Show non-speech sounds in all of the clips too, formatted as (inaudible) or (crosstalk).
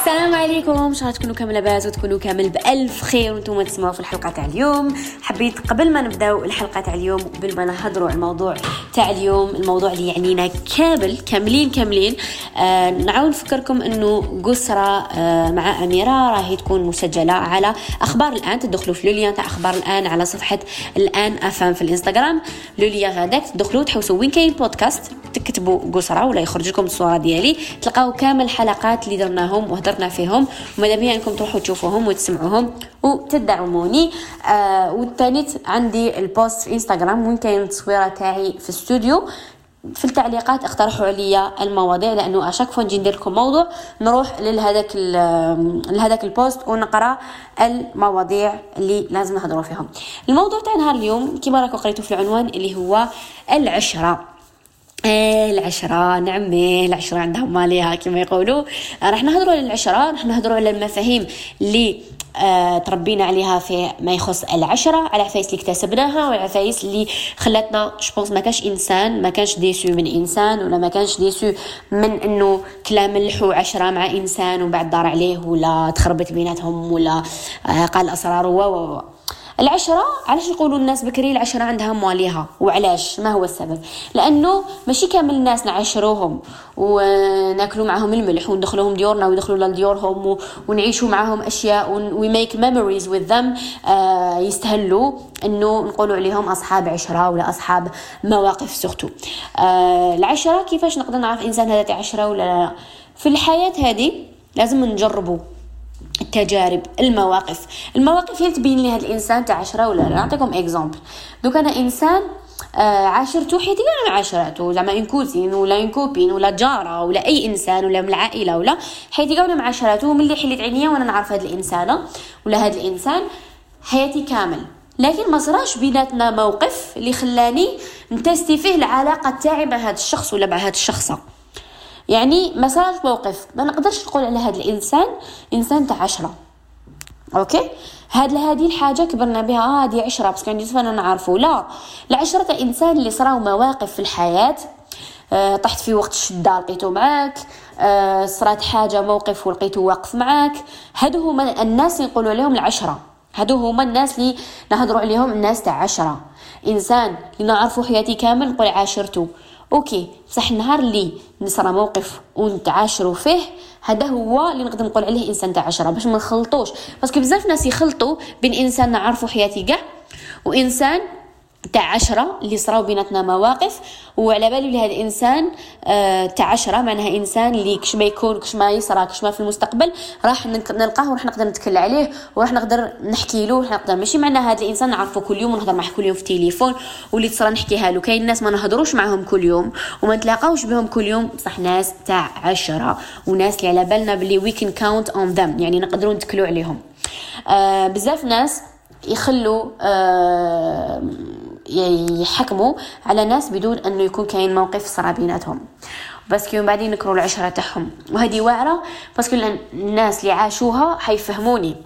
السلام عليكم. ان شاء الله تكونوا كامل لاباس وتكونوا كامل بألف خير وأنتم تسمعوا في الحلقة تاع اليوم. حبيت قبل ما نبداو الحلقة تاع اليوم قبل ما نهضروا على الموضوع تاع اليوم الموضوع اللي يعنينا كامل كاملين كاملين آه نعاود نفكركم إنه قسرة آه مع أميرة راهي تكون مسجلة على أخبار الآن تدخلوا في لوليان تاع أخبار الآن على صفحة الآن افهم في الإنستغرام. لوليان هذاك تدخلوا تحوسوا وين كاين بودكاست تكتبوا قسرة ولا يخرج لكم الصورة ديالي. تلقاو كامل الحلقات اللي درناهم وهدرنا فيهم. وماذا بيا انكم تروحوا تشوفوهم وتسمعوهم وتدعموني. آه والثاني عندي ال post في إنستغرام وين كاين التصويرة تاعي في الاستوديو في التعليقات اقترحوا عليا المواضيع لأنه à chaque fois نجي ندير لكم موضوع نروح لهذاك لهذاك ال post ونقرأ المواضيع اللي لازم نهضروا فيهم. الموضوع تاع نهار اليوم كما راكم قريتوا في العنوان اللي هو العشرة. إيه العشرة نعمة العشرة عندها ماليها كما يقولوا. راح نهضروا على العشرة راح نهضروا على المفاهيم اللي آه تربينا عليها في ما يخص العشرة على عفايس اللي اكتسبناها وعلى عفايس اللي خلاتنا شبونس ما كانش إنسان ما كانش ديسو من إنسان ولا ما كانش ديسو من إنه كلام ملحو عشرة مع إنسان وبعد دار عليه ولا تخربت بيناتهم ولا آه قال اسرار و. العشرة علاش يقولوا الناس بكري العشرة عندها مواليها وعلاش؟ ما هو السبب؟ لأنه ماشي كامل الناس نعشروهم وناكلوا معهم الملح وندخلوهم ديورنا ويدخلوا لديورهم ونعيشوا معهم أشياء we make memories with them يستهلوا إنه نقولوا عليهم أصحاب عشرة ولا أصحاب مواقف surtout آه العشرة كيفاش نقدر نعرف إنسان هذا عشرة ولا لا؟ في الحياة هذه لازم نجربوا. التجارب المواقف. المواقف هي تبين لي هذا الإنسان تاع عشرة ولا لا؟ نعطيكم exemple donc أنا إنسان آه عاشرته حياتي كاع عاشرته زعما une cousine ولا une copine ولا جارة ولا أي إنسان ولا من العائلة ولا حياتي كاع مع عشرته ملي حليت عينيا وأنا نعرف هذا الإنسانة ولا هذا الإنسان حياتي كامل. لكن ما صراش بيناتنا موقف اللي خلاني نتيستي فيه العلاقة تاعي مع هذا الشخص ولا مع هذه الشخصة. يعني ما صارت موقف. ما نقدرش نقول على هذا الإنسان إنسان تاع عشرة. okay؟ هاد هذه الحاجة كبرنا بها. آه هذه عشرة بس كان أنا نعرفه لا. العشرة تاع إنسان اللي صراو مواقف في الحياة. آه طحت في وقت الشده لقيته معاك. آه صرات حاجة موقف ولقيته واقف معاك. هادو هما الناس اللي نقولوا عليهم العشرة. هادو هما الناس اللي نهضروا عليهم الناس تاع عشرة. إنسان اللي نعرفه حياتي كامل نقول عاشرته أوكي بصح النهار اللي نصرى موقف ونتعاشروا فيه هذا هو اللي نقدر نقول عليه إنسان تاع عشرة باش ما نخلطوش. باسكو بزاف ناس يخلطوا بين إنسان نعرفو حياتي كاع وإنسان تاع عشرة اللي صراو بيناتنا مواقف وعلى بالي بلي هذا الإنسان آه تاع عشرة معناها إنسان اللي كش ما يكون كش ما يصرى كش ما في المستقبل راح نلقاه وراح نقدر نتكلم عليه وراح نقدر نحكي له وراح نقدر ماشي؟ معناها هذا الإنسان نعرفه كل يوم ونهضر معاه كل يوم في التليفون واللي تصرى نحكيها له كاين ناس ما نهضروش معاهم كل يوم وما نتلاقاوش بهم كل يوم بصح ناس تاع عشرة وناس اللي على بالنا بلي we can count on them يعني نقدروا نتكلوا عليهم. آه بزاف ناس يخلوا آه يحكموا على ناس بدون أنه يكون كاين موقف صرا بيناتهم. parce que من بعد ينكروا العشرة تاعهم. وهذه واعرة parce que الناس اللي عاشوها حيفهموني.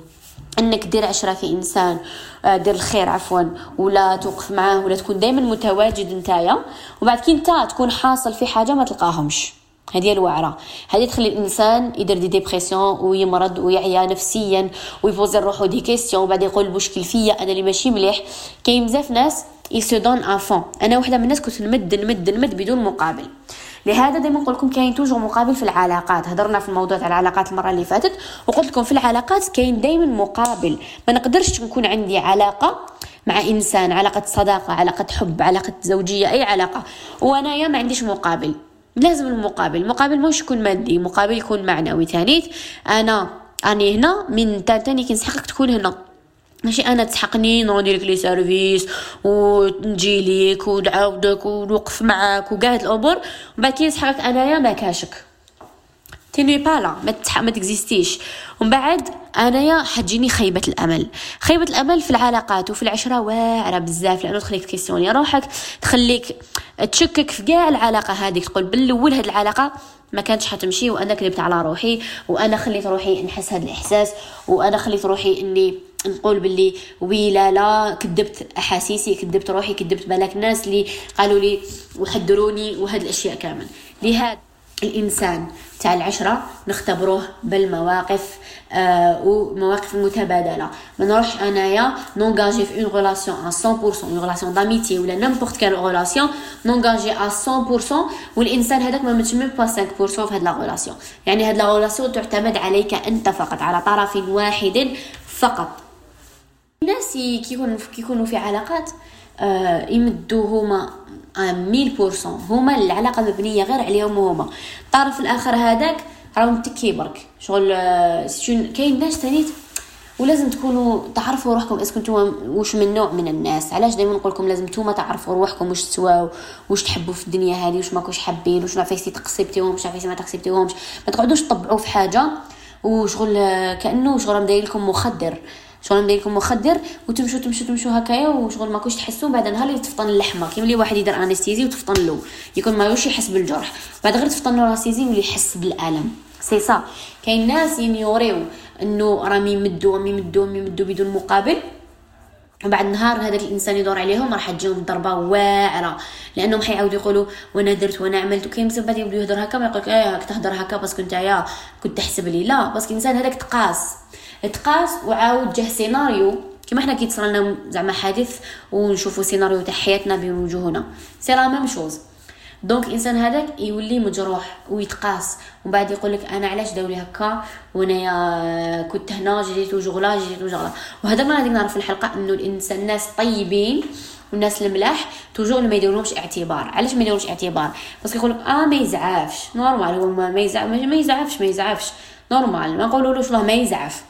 إنك دير عشرة في إنسان آه، دير الخير عفوا ولا توقف معاه ولا تكون دائما متواجد نتايا. وبعد كي نتا تكون حاصل في حاجة ما تلقاهمش. هذه الواعرة هذه تخلي الإنسان يدير des dépressions ويمرض ويعيا نفسيا ويبوزي روحو des questions وبعد يقول المشكل فيا أنا اللي ماشي مليح. كاين بزاف ناس ils se donnent à fond أنا وحدة من الناس كنت نمد نمد نمد بدون مقابل. لهذا دائما نقول لكم كاين toujours مقابل في العلاقات. هضرنا في الموضوع تاع العلاقات المرة اللي فاتت وقلت لكم في العلاقات كاين دائما مقابل. ما نقدرش نكون عندي علاقة مع إنسان علاقة صداقة علاقة حب علاقة زوجية أي علاقة. وأنايا ما عنديش مقابل. لازم المقابل. المقابل مش يكون مادي مقابل يكون معنوي. ثاني أنا اني هنا من تاني كنسحقك تكون هنا. ماشي أنا تسحقني نودي لك les services ونجي ليك ونعاودك ونوقف معاك وكاع الأمور. ومن بعد كي نسحقك أنايا ما كاشك. تيني بالا ما تح... ما تكزيستيش. ومن بعد أنايا حتجيني خيبة الأمل. خيبة الأمل في العلاقات وفي العشرة واعرة بزاف لأنه تخليك تكيسيوني روحك تخليك تشكك في كاع العلاقة هذيك تقول بالأول هاد العلاقة ما كانتش حتمشي وأنا كذبت على روحي وأنا خليت روحي نحس هذا الإحساس وأنا خليت روحي إني نقول باللي وي لا لا كذبت أحاسيسي كذبت روحي كذبت بالك الناس اللي قالوا لي وحذروني وهاد الأشياء كامل. لهذا الإنسان تاع العشرة نختبروه بالمواقف آه ومواقف متبادلة. ما نروحش أنايا نونغاجي في une relation à 100% une relation d'amitié ولا n'importe quelle relation نونغاجي à 100% والإنسان هذاك ما متش même pas 5% في هاد la relation يعني هاد la relation تعتمد عليك أنت فقط على طرف واحد فقط. الناس كيكونوا كيكونوا في علاقات آه يمدوا هما ميل بورسون هما العلاقة مبنية غير عليهم هما. الطرف الآخر هذاك راه متكي برك شغل آه كاين ناس تانيت ولازم تكونوا تعرفوا روحكم. اسكو نتوما واش من نوع من الناس؟ علاش دائما نقول لكم لازم نتوما تعرفوا روحكم واش تسواو واش تحبوا في الدنيا هذه واش ماكوش حابين واش عفايسي تقصيبتيهم واش عفايسي ما تقصيبتيهمش ما تقعدوش تطبعوا في حاجة. وشغل آه، كأنه شغل داير لكم مخدر. شغل ندير مخدر وتمشوا تمشوا تمشوا هكايا وشغل ما كوش تحسوا بعد نهار اللي تفطن اللحمة؟ كيما اللي واحد يدير anesthésie وتفطن له يكون ما يحس بالجرح. بعد غير تفطن له anesthésie يولي يحس بالألم. سي سا كاين ناس ينيوريو إنه راهم يمدوا راهم يمدوا يمدوا بدون مقابل. وبعد نهار هذاك الإنسان يدور عليهم راح تجيهم ضربه واعرة. لأنهم حيعاودوا يقولوا وأنا درت وأنا عملت وكاين بزاف بعد يبداو يهضر هكا ما يقولك إيه تهضر هكا parce que نتايا كنت تحسب لي. لا parce que الإنسان هذاك تقاس. تقاس وعاود جه سيناريو. كيما حنا كيتصرى لنا زعما حادث ونشوفوا سيناريو تاع حياتنا بين وجوهنا. c'est la même chose donc الانسان هذاك يولي مجروح ويتقاس. ومن بعد يقول لك أنا علاش داولي هكا؟ وأنا كنت هنا جيت toujours là جيت toujours là. وهذا ما غادي نعرف في الحلقة إنه الإنسان الناس طيبين والناس الملاح toujours ما يديرولهمش اعتبار. علاش ما يديرولهمش اعتبار؟ parce que يقول لك آه ما يزعفش. normal هو ما يزعف ما يزعفش ما يزعفش. normal ما نقولولوش والله ما يزعف.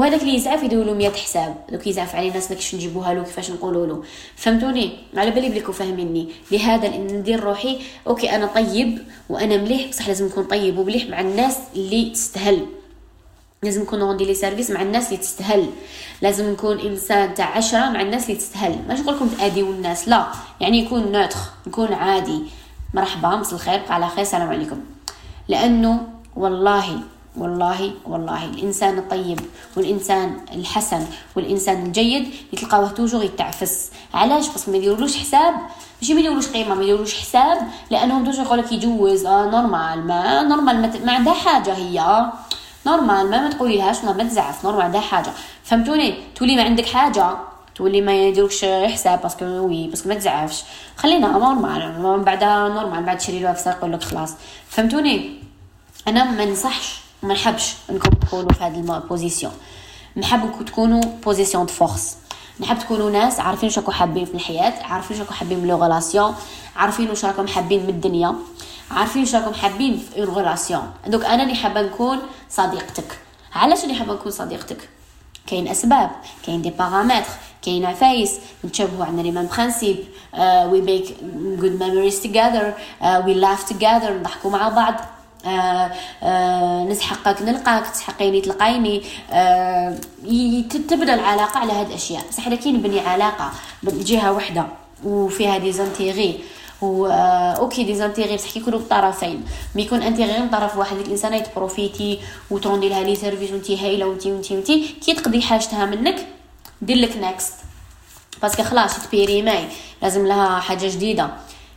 وهذاك اللي يزعف يديروا له 100 حساب. دوك يزعف علينا ناس كيفاش نجيبوها له كيفاش نقولوا له. فهمتوني؟ على بالي بليكو فاهميني. لهذا ندير روحي OK أنا طيب وأنا مليح بصح لازم نكون طيب ومليح مع الناس اللي تستهل لازم نكون rendre les services مع الناس اللي تستهل لازم نكون إنسان تاع عشرة مع الناس اللي تستهل ماشي نقول لكم تأذيو الناس لا. يعني يكون neutre يكون عادي. مرحبا مساء الخير بقى على خير السلام عليكم. لأنه والله والله والله. الإنسان الطيب والإنسان الحسن والإنسان الجيد يتلقاوه toujours يتعفس. علاش؟ بس ما يديرولوش حساب. ماشي ما يديرولوش قيمة ما يديرولوش حساب لأنهم toujours يقولك يجوز. آه normal ما normal ما, ما عندها حاجة هي. normal ما ما تقولي لهاش ما تزعف. normal عندها حاجة. فهمتوني؟ تولي ما عندك حاجة. تولي ما يديروكش حساب parce que oui parce que ما تزعفش. خلينا normal من بعدها normal بعد تشري له يقول لك خلاص. فهمتوني؟ أنا ما نصحش ما نحبش انكم تكونوا في هذه ال position نحب تكونوا position de force نحب تكونوا ناس عارفين راكم حابين في الحياة عارفين راكم حابين من la relation عارفين واش راكم حابين من الدنيا عارفين واش راكم حابين في une relation دوك أنا اللي حابة نكون صديقتك. علاش اللي حابة نكون صديقتك؟ كاين أسباب كاين des paramètres كاين عفايس نتشابهوا عندنا les mêmes principes we make good memories together we laugh together نضحكوا مع بعض. آه آه نسحقك نلقاك تسحقيني تلقايني. آه تبدا العلاقة على هاد الأشياء. بصح إذا كي نبني علاقة بجهه واحدة وفيها des intérêts و آه OK des intérêts بصح كيكونوا بالطرفين mais يكون intérêt من طرف واحد ديك الانسانه يتبروفيتي وتروندي لها les services وانتي هايلة وانتي وانتي وانتي. كي تقضي حاجتها منك دير لك next parce que خلاص تبيريماي لازم لها حاجة جديدة.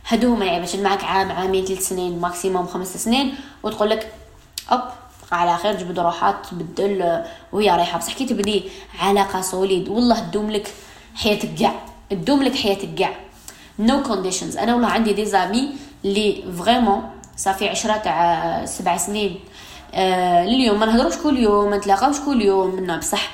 هادو هما يعني باش معك عام عامين ثلاث سنين maximum خمس سنين. وتقول لك ابقى على خير جبد روحات تبدل وهي رايحة. بصح كي تبني علاقة solide والله تدوم لك حياتك كاع تدوم لك حياتك كاع no no conditions أنا والله عندي des amis اللي vraiment صافي عشرة تاع سبع سنين. آه اليوم ما نهضروش كل يوم ما نتلاقاوش كل يوم. منا بصح.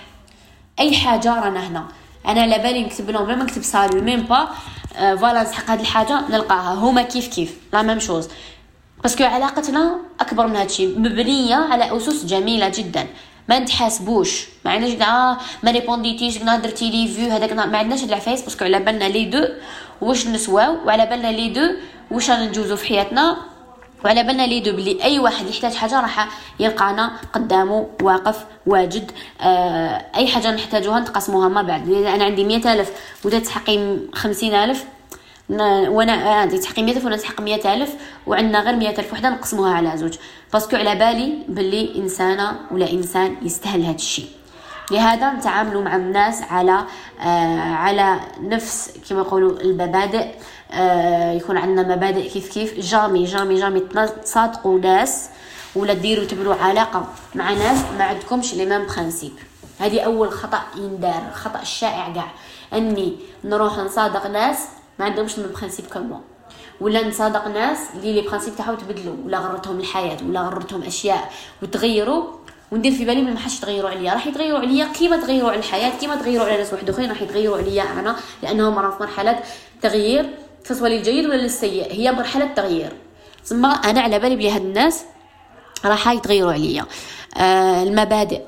أي حاجة رانا هنا. أنا على بالي نكتب لهم ما نكتب salut même pas آه، voilà نسحق هذه الحاجة نلقاها. هما كيف كيف. la même chose parce que علاقتنا أكبر من هادشي. مبنية على أسس جميلة جدا. ما نتحاسبوش. ما عندناش آه ما ريبونديتيش قلنا درتي لي vu هذاك ما عندناش العفايس parce que على بالنا les deux واش نسواو وعلى بالنا les deux واش نجوزو في حياتنا وعلى بالنا les deux بلي أي واحد يحتاج حاجة راح يلقانا قدامه واقف واجد آه أي حاجة نحتاجوها نتقاسموها ما بعد أنا عندي مئة ألف ودا تحقي خمسين ألف وأنا عندي تحقي 100000 وأنا تحقق 100000 وعندنا غير 100000 وحدة نقسموها على زوج. parce que على بالي باللي إنسانة ولا إنسان يستاهل هذا الشيء. لهذا نتعاملوا مع الناس على آه على نفس كما يقولوا المبادئ. آه يكون عندنا مبادئ كيف كيف. jamais jamais jamais تصادقوا ناس ولا ديروا تبنوا علاقة مع ناس ما عندكمش les mêmes principes هذه أول خطأ يندار خطأ الشائع كاع. أني نروح نصادق ناس ما عندهمش les principes comme ولا نصادق ناس اللي les principes تاعهم تبدلوا ولا غرتهم الحياة ولا غرتهم أشياء وتغيروا. وندير في بالي ما حاش يتغيروا عليا. راح يتغيروا عليا كيما تغيروا على الحياة كيما تغيروا على ناس واحد اخرين راح يتغيروا عليا أنا لأنهم راهم في مرحلة تغيير سواء للجيد ولا للسيء. هي مرحلة تغيير. ثم أنا على بالي بلي هاد الناس راح يتغيروا عليا. آه المبادئ.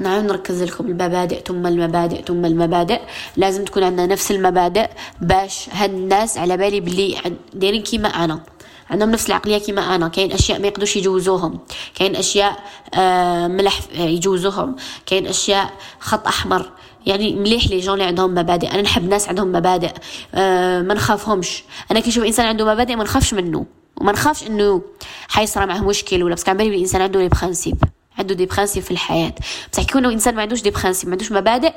نعم نركز لكم المبادئ ثم المبادئ ثم المبادئ. لازم تكون عندنا نفس المبادئ. باش هاد الناس على بالي بلي دايرين كيما أنا. عندهم نفس العقلية كيما أنا. كاين أشياء ما يقدوش يجوزوهم. كاين أشياء آه ملح يجوزوهم. كاين أشياء خط أحمر. يعني مليح les gens اللي عندهم مبادئ. أنا نحب ناس عندهم مبادئ. آه ما نخافهمش. أنا كي نشوف إنسان عنده مبادئ ما نخافش منه. وما نخافش إنه حيصرى معه مشكل ولا بس كان بالي الإنسان عنده les principes عنده des principes في الحياة. بصح كي يكون إنسان ما عندوش des principes ما عندوش مبادئ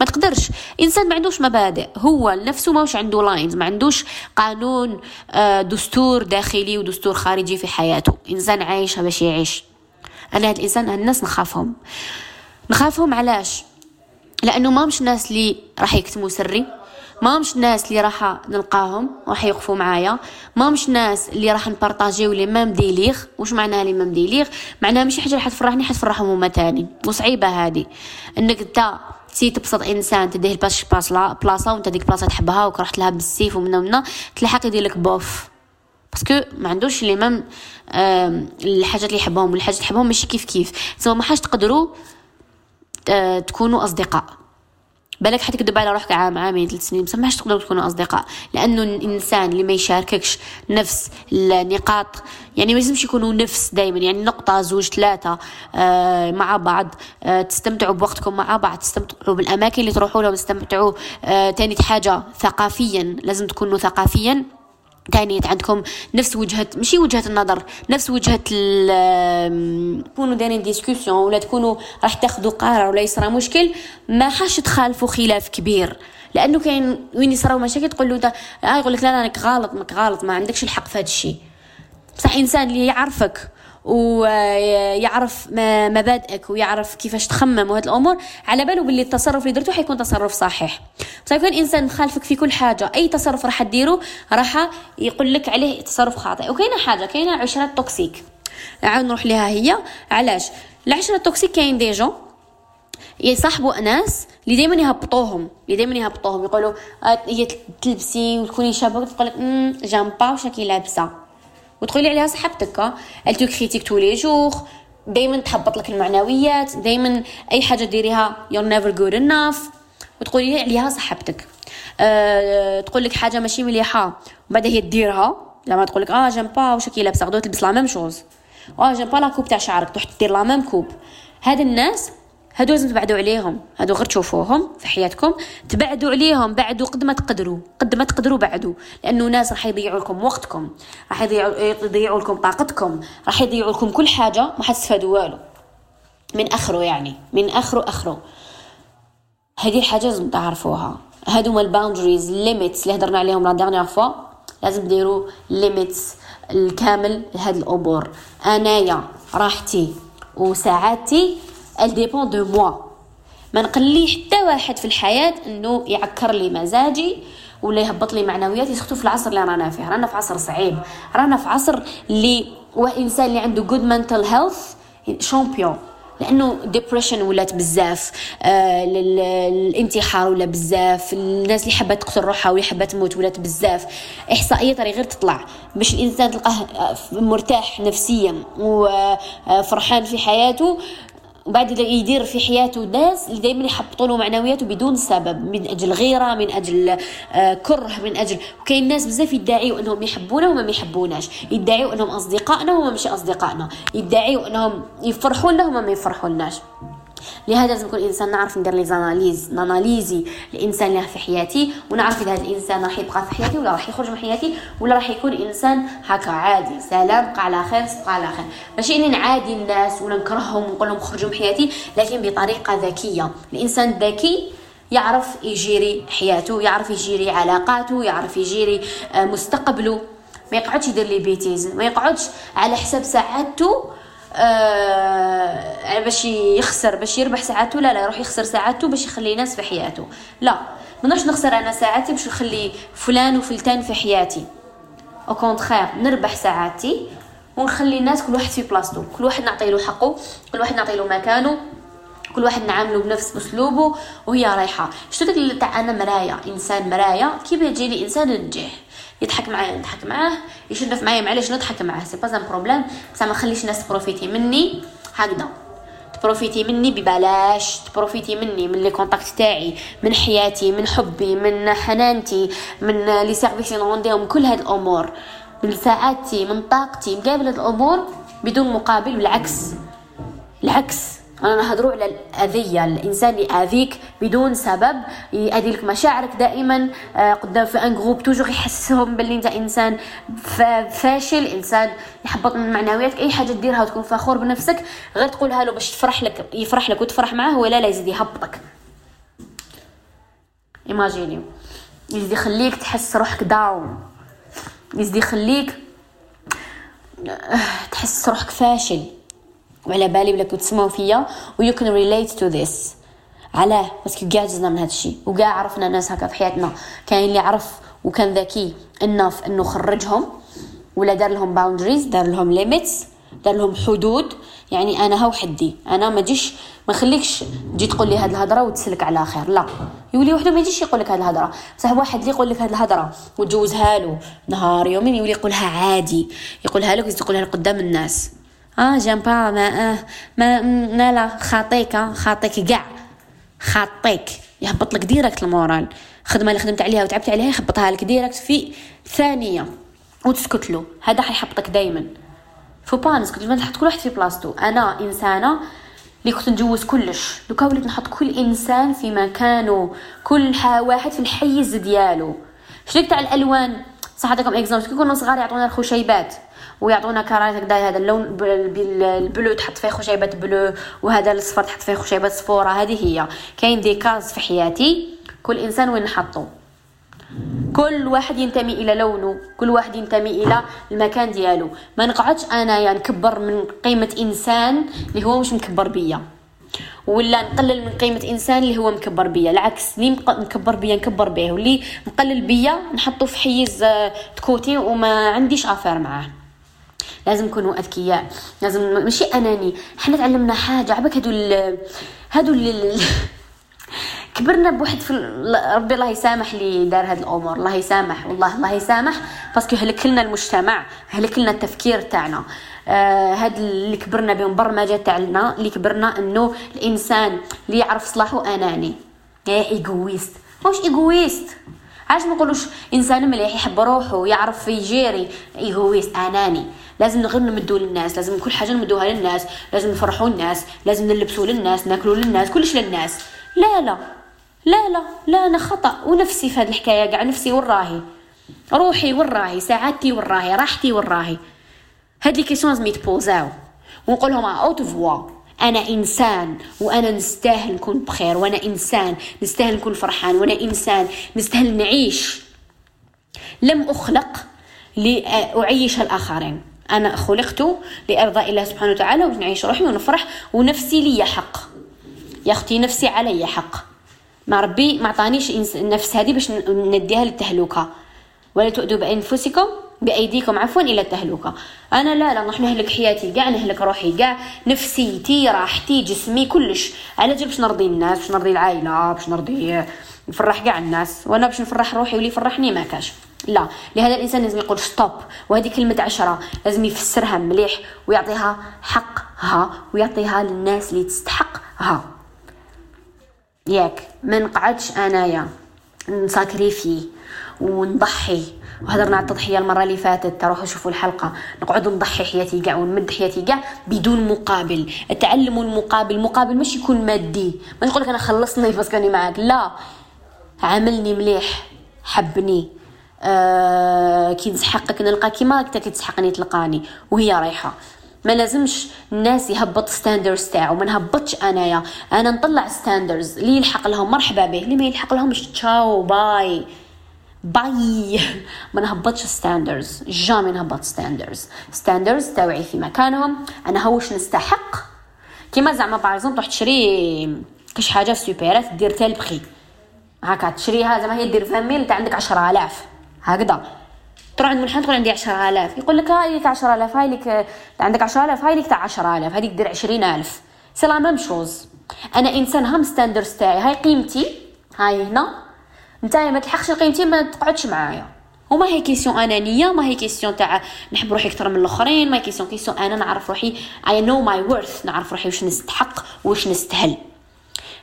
ما تقدرش. إنسان ما عندوش مبادئ هو نفسه ماهوش عنده lines ما عندوش قانون آه، دستور داخلي ودستور خارجي في حياته. إنسان عايش باش يعيش. أنا هاد الإنسان هاد الناس نخافهم. نخافهم علاش؟ لأنه ما مش ناس اللي راح يكتموا سري. ما مش ناس اللي راح نلقاهم راح يوقفوا معايا. ما مش ناس اللي راح نبارطاجيو les mêmes délires واش معناها les mêmes délires معناها ماشي حاجة راح تفرحني حتفرحهم هما تاني. وصعيبة هذه إنك أنت تي تبسط إنسان تديه باش بلاصة وأنت ديك بلاصة تحبها وكرهت لها بالسيف ومن ومن تلحق يدير لك bof. parce que ما عندوش les mêmes الحاجات اللي يحبهم. والحاجات اللي يحبهم ماشي كيف كيف. سوا ما حاش تقدروا آه، تكونوا أصدقاء. بالك حتكذب على روحك عام عامين ثلاث سنين ما تقدروا تكونوا أصدقاء. لأنه الإنسان اللي ما يشارككش نفس النقاط يعني ما لازمش يكونوا نفس دائما يعني نقطة زوج ثلاثة آه مع بعض آه تستمتعوا بوقتكم مع بعض تستمتعوا بالأماكن اللي تروحوا لهم تستمتعوا آه تاني حاجة ثقافيا لازم تكونوا ثقافيا. تاني عندكم نفس وجهة ماشي وجهة النظر نفس وجهة تكونوا دايرين discussion ولا تكونوا راح تاخذوا قرار ولا يصرى مشكل ما حاش تخالفوا خلاف كبير. لأنه كاين وين يصراو مشاكل تقول له أنت آه يقول لك لا لا راك غلط ماك غلط ما عندكش الحق في هذا الشيء. بصح إنسان اللي يعرفك. ويعرف مبادئك ويعرف كيفاش تخمم وهاد الأمور. على باله باللي التصرف اللي درتو حيكون تصرف صحيح. بصح كان إنسان مخالفك في كل حاجة أي تصرف راح ديرو راح يقول لك عليه تصرف خاطئ. وكاينة حاجة كاينة عشرات toxique. عاود نروح لها هي. علاش؟ العشرة ال toxique كاين des gens. يصاحبوا ناس اللي دائما يهبطوهم اللي دائما يهبطوهم. يقولوا آه، هي تلبسي وتكوني شابة. تقول لك j'aime pas واش لابسة. وتقولي عليها صاحبتك elle te critique tous les jours دائما تحبط لك المعنويات دائما أي حاجة ديريها you're never good enough. وتقولي عليها صاحبتك. أه تقول لك حاجة ماشي مليحة وبعد هي ديرها لما تقول لك آه j'aime pas واش كي لابسة غدوة تلبس la même chose آه j'aime pas la coupe تاع شعرك تروح دير la même coupe هاد الناس هادو لازم تبعدوا عليهم. هادو غير تشوفوهم في حياتكم. تبعدوا عليهم بعدوا قد ما تقدروا. قد ما تقدروا بعدوا. لأنه ناس راح يضيعوا لكم وقتكم. راح يضيعوا لكم طاقتكم. راح يضيعوا لكم كل حاجة ما حتستفادوا والو. من أخره يعني. من أخره أخره. هذه الحاجة لازم تعرفوها. هادو هما ال boundaries les limites اللي هضرنا عليهم la dernière fois لازم ديروا limites الكامل لهاد الأمور. أنايا راحتي وساعاتي elle dépend de moi. ما نخلي حتى واحد في الحياة إنه يعكر لي مزاجي ولا يهبط لي معنوياتي سختو في العصر اللي رانا فيه. رانا في عصر صعيب. رانا في عصر اللي إنسان اللي عنده good mental health champion لأنه depression ولات بزاف آه الانتحار ولا بزاف الناس اللي حابة تقتل روحها واللي حابة تموت ولات بزاف. احصائيات راهي غير تطلع. باش الإنسان تلقاه مرتاح نفسيا وفرحان في حياته وبعد يدير في حياته ناس اللي دائما يحبطوا له معنوياته بدون سبب من أجل غيرة من أجل آه، كره من أجل وكاين ناس بزاف يدعيوا إنهم يحبونا وما يحبوناش يدعيوا إنهم أصدقائنا وما مش أصدقائنا. يدعيوا إنهم يفرحوا لنا وما ما يفرحوا لناش لهذا لازم يكون الانسان نعرف ندير لي زاناليز ناناليزي الإنسان اللي في حياتي ونعرف إذا هذا الإنسان راح يبقى في حياتي ولا راح يخرج من حياتي ولا راح يكون إنسان هكا عادي سلام بقى على خير بقى على خير. ماشي إني نعادي الناس ولا نكرههم ونقول لهم خرجوا من حياتي لكن بطريقة ذكية. الإنسان الذكي يعرف يجيري حياته يعرف يجيري علاقاته يعرف يجيري آه، مستقبله. ما يقعدش يدير لي بيتيز ما يقعدش على حساب سعادته آه باش يخسر باش يربح ساعاته لا لا يروح يخسر ساعاته باش يخلي ناس في حياته. لا ما نخسر أنا ساعاتي باش نخلي فلان وفلتان في حياتي. au contraire نربح ساعاتي ونخلي الناس كل واحد في بلاصتو كل واحد نعطي له حقه كل واحد نعطي له مكانه كل واحد نعامله بنفس أسلوبه وهي رايحة. شتو تاع أنا مرايه إنسان مرايه كي بيجيني إنسان ننجح يضحك معايا نضحك معاه يشنف معايا معليش نضحك معاه. c'est pas problème بصح ما نخليش الناس ت profiter مني. هكذا. ت profiter مني ببلاش. ت profiter مني من les contacts تاعي من حياتي من حبي من حنانتي من les services نرونديهم كل هاد الأمور. من ساعاتي من طاقتي من قابل هاد الأمور بدون مقابل بالعكس. العكس. أنا على الأذية. الإنسان اللي اذيك بدون سبب يأذي لك مشاعرك دائما آه، قدام في un groupe toujours يحسسهم باللي أنت إنسان فاشل. إنسان يحبط من معنوياتك. أي حاجة ديرها وتكون فخور بنفسك غير تقولها له باش تفرح لك يفرح لك وتفرح معاه ولا لا يزيد يهبطك. imaginer يزيد يخليك تحس روحك down يزيد يخليك آه، تحس روحك فاشل. وعلى بالي بلي كنت تسمعوا فيا و you can relate to this. علاه parce que كاع جزنا من هذا الشيء وكاع عرفنا ناس هكا في حياتنا كاين اللي عرف وكان ذكي enough إنه خرجهم ولا دار لهم boundaries دار لهم limites دار لهم حدود. يعني أنا ها وحدي أنا ما جيش ما خليكش تجي تقول لي هاد الهضرة وتسلك على خير لا. يولي وحده ما يجيش يقول لك هاد الهضرة. بصح واحد اللي يقول لك هاد الهضرة وتجوزها له نهار يومين يولي يقولها عادي يقولها لك ويقولها قدام الناس. آه j'aime pas ما آه ما لا لا خاطيك خاطيك كاع. خاطيك. يهبط لك direct ال moral. خدمه اللي خدمت عليها وتعبت عليها يهبطها لك direct في ثانية. وتسكت له. هذا حيحبطك دائما فو با نسكت ما نحط كل واحد في بلاصتو. أنا إنسانة اللي كنت نجوز كلش. دوكا وليت نحط كل إنسان في مكانه. كل واحد في الحيز ديالو. شغل تاع الألوان؟ صح عطيكم exemple كي كنا صغار يعطونا الخشيبات ويعطونا كرات هكذا هذا اللون ال bleu تحط فيه خشيبات bleu وهذا الصفر تحط فيه خشيبات صفورة هذه هي. كاين des cases في حياتي كل إنسان وين نحطو؟ كل واحد ينتمي إلى لونه كل واحد ينتمي إلى المكان ديالو. ما نقعدش أنا يعني نكبر من قيمة إنسان اللي هو مش مكبر بيا. ولا نقلل من قيمة إنسان اللي هو مكبر بيا. العكس اللي مكبر بيا نكبر به واللي مقلل بيا نحطه في حيز آه، à côté وما عنديش affaire معاه. لازم نكونوا أذكياء. لازم ماشي أناني. حنا تعلمنا حاجة. عبك هادو ال... هادو ال... (laughs) كبرنا بواحد في ربي الله يسامح لي دار هاد الأمور. الله يسامح والله الله يسامح. باسكو هلك لنا المجتمع هلك لنا التفكير تاعنا. هاد اللي كبرنا بهم برمجه تاعنا اللي كبرنا إنه الإنسان اللي يعرف صلاحه أناني. إيه إيغويست. واش إيغويست. علاش ما نقولوش إنسان مليح يحب روحه يعرف ي gérer égoïste أناني. لازم غير نمدوا للناس لازم كل حاجة نمدوها للناس لازم نفرحوا الناس لازم نلبسوا للناس ناكلوا للناس كلش للناس. لا لا. لا لا. لا أنا خطأ. ونفسي في هذه الحكاية كاع نفسي وراهي روحي وراهي سعادتي وراهي راحتي وراهي هاد les questions لازم يت poser او. ونقول لهم autrefois أنا إنسان وأنا نستاهل نكون بخير وأنا إنسان نستاهل نكون فرحان وأنا إنسان نستاهل نعيش. لم أخلق لأعيش الآخرين. أنا خلقت لأرضاء الله سبحانه وتعالى ونعيش روحي ونفرح ونفسي لي حق. يا أختي نفسي علي حق. ما ربي ما عطانيش النفس هذه باش نديها للتهلكه ولا تؤذوا بأنفسكم بأيديكم. عفوا إلى التهلكة. أنا لا لا نروح نهلك حياتي كاع نهلك روحي كاع نفسيتي راحتي جسمي كلش. على جال باش نرضي الناس باش نرضي العائلة باش نرضي نفرح كاع الناس. وأنا باش نفرح روحي واللي يفرحني ما كاش. لا لهذا الإنسان لازم يقول ستوب وهذه كلمة عشرة. لازم يفسرها مليح ويعطيها حقها ويعطيها للناس اللي تستحقها. ياك ما نقعدش أنايا. نساكريفي ونضحي. وهضرنا على التضحية المرة اللي فاتت. تروحوا شوفوا الحلقة. نقعد نضحي حياتي كاع ونمد حياتي كاع بدون مقابل. تعلموا المقابل المقابل مش يكون مادي. ما نقول لك أنا خلصني بس كاني معاك. لا. عاملني مليح. حبني. آه كي نسحقك نلقى كيما انت كي تسحقني تلقاني. وهي رايحة. ما لازمش الناس يهبط standards تاعو. ما نهبطش أنايا. أنا نطلع standards اللي يلحق لهم. مرحبا به. اللي ما يلحق لهمش. ciao. bye. bye. ما نهبطش standards jamais نهبط standards standards تاوعي في مكانهم. أنا واش نستحق؟ كيما زعما par تروح تشري كاش حاجة في supérette دير تال prix هكا تشريها زعما هي دير 20 mille أنت عندك 10000 هكذا. تروح عند محل تقول عندي 10000 يقول لك هاي لك 10000 هاي لك عندك 10000 هاي لك تاع 10000 هذيك دير 20000 c'est la même chose أنا إنسان هم standards تاعي. هاي قيمتي. هاي هنا. نتايا ما تلحقش قيمتي ما تقعدش معايا. وما هي question أنانية ما هي question تاع نحب روحي أكثر من الآخرين ما هي question question أنا نعرف روحي I know my worth نعرف روحي واش نستحق واش نستهل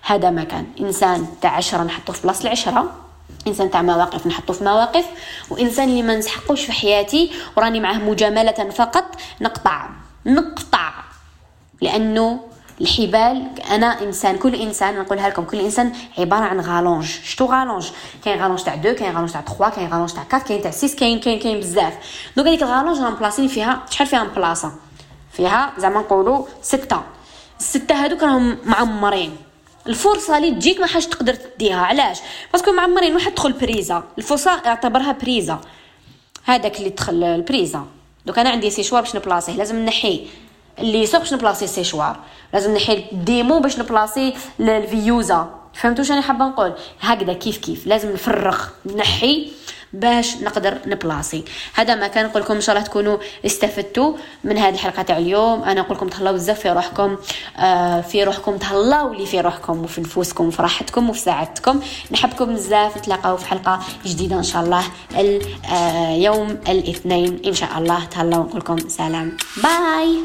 هذا ما كان. إنسان تاع عشرة نحطه في بلاصه العشرة إنسان تاع مواقف نحطه في مواقف وإنسان اللي ما نسحقوش في حياتي وراني معاه مجاملة فقط نقطع. نقطع. لأنه الحبال أنا إنسان كل إنسان نقولها لكم كل إنسان عبارة عن rallonge. شتو rallonge؟ كاين rallonge تاع 2 كاين rallonge تاع 3 كاين rallonge تاع 4 كاين تاع 6 كاين كاين كاين بزاف. donc هذيك ال rallonge راهم بلاصين فيها شحال فيها بلاصه فيها زعما نقولوا ستة. الستة هذوك راهم معمرين. الفرصة اللي تجيك ما راحش تقدر تديها. علاش؟ parce que معمرين واحد تدخل بريزا الفرصة اعتبرها بريزا هذاك اللي دخل البريزا دوك أنا عندي سيشوار باش نبلاصيه لازم نحي. ال lisseur باش نبلاصي سيشوار لازم نحي الديمو باش نبلاصي ال veilleuse فهمتوا شنو حابة نقول؟ هكذا كيف كيف. لازم نفرغ نحي باش نقدر نبلاصي. هذا ما كان نقول لكم. إن شاء الله تكونوا استفدتوا من هذه الحلقة تاع اليوم. أنا نقول لكم تهلاو بزاف في روحكم. آه في روحكم. تهلاو لي في روحكم وفي نفوسكم وفي راحتكم وفي سعادتكم. نحبكم بزاف. نتلاقاو في حلقة جديدة إن شاء الله. آه الاثنين إن شاء الله. تهلاو. نقول لكم سلام. باي.